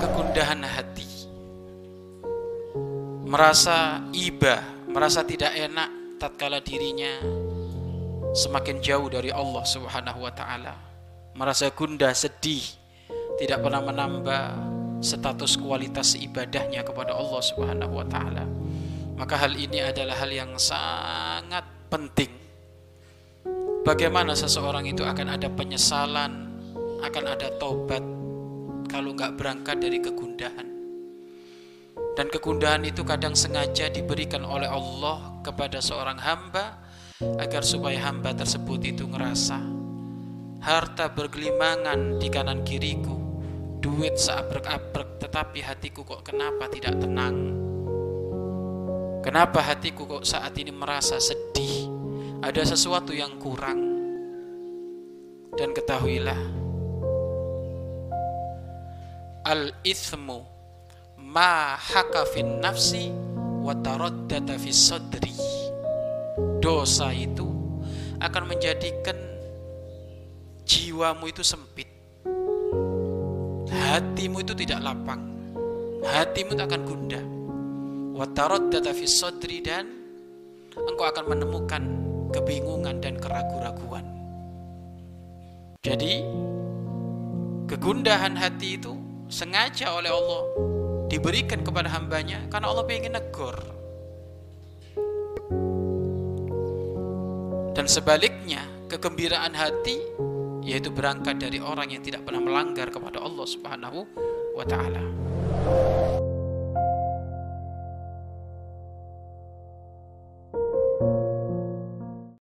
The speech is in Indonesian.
kegundahan hati. Merasa iba, merasa tidak enak tatkala dirinya semakin jauh dari Allah Subhanahu wa taala. Merasa gundah, sedih, tidak pernah menambah status kualitas ibadahnya kepada Allah Subhanahu wa taala. Maka hal ini adalah hal yang sangat penting. Bagaimana seseorang itu akan ada penyesalan, akan ada tobat kalau nggak berangkat dari kegundahan. Dan kegundahan itu kadang sengaja diberikan oleh Allah kepada seorang hamba agar supaya hamba tersebut itu ngerasa harta bergelimangan di kanan kiriku, duit seabrek-abrek, tetapi hatiku kok kenapa tidak tenang? Kenapa hatiku kok saat ini merasa sedih? Ada sesuatu yang kurang. Dan ketahuilah, al-ithmu ma haka fin nafsi wa fi sadri. Dosa itu akan menjadikan jiwamu itu sempit. Hatimu itu tidak lapang. Hatimu itu akan gundah. Wa taraddata fi sadri dan engkau akan menemukan kebingungan dan keraguan-raguan. Jadi kegundahan hati itu sengaja oleh Allah diberikan kepada hambanya karena Allah ingin negur. Dan sebaliknya, kegembiraan hati yaitu berangkat dari orang yang tidak pernah melanggar kepada Allah Subhanahu wa taala.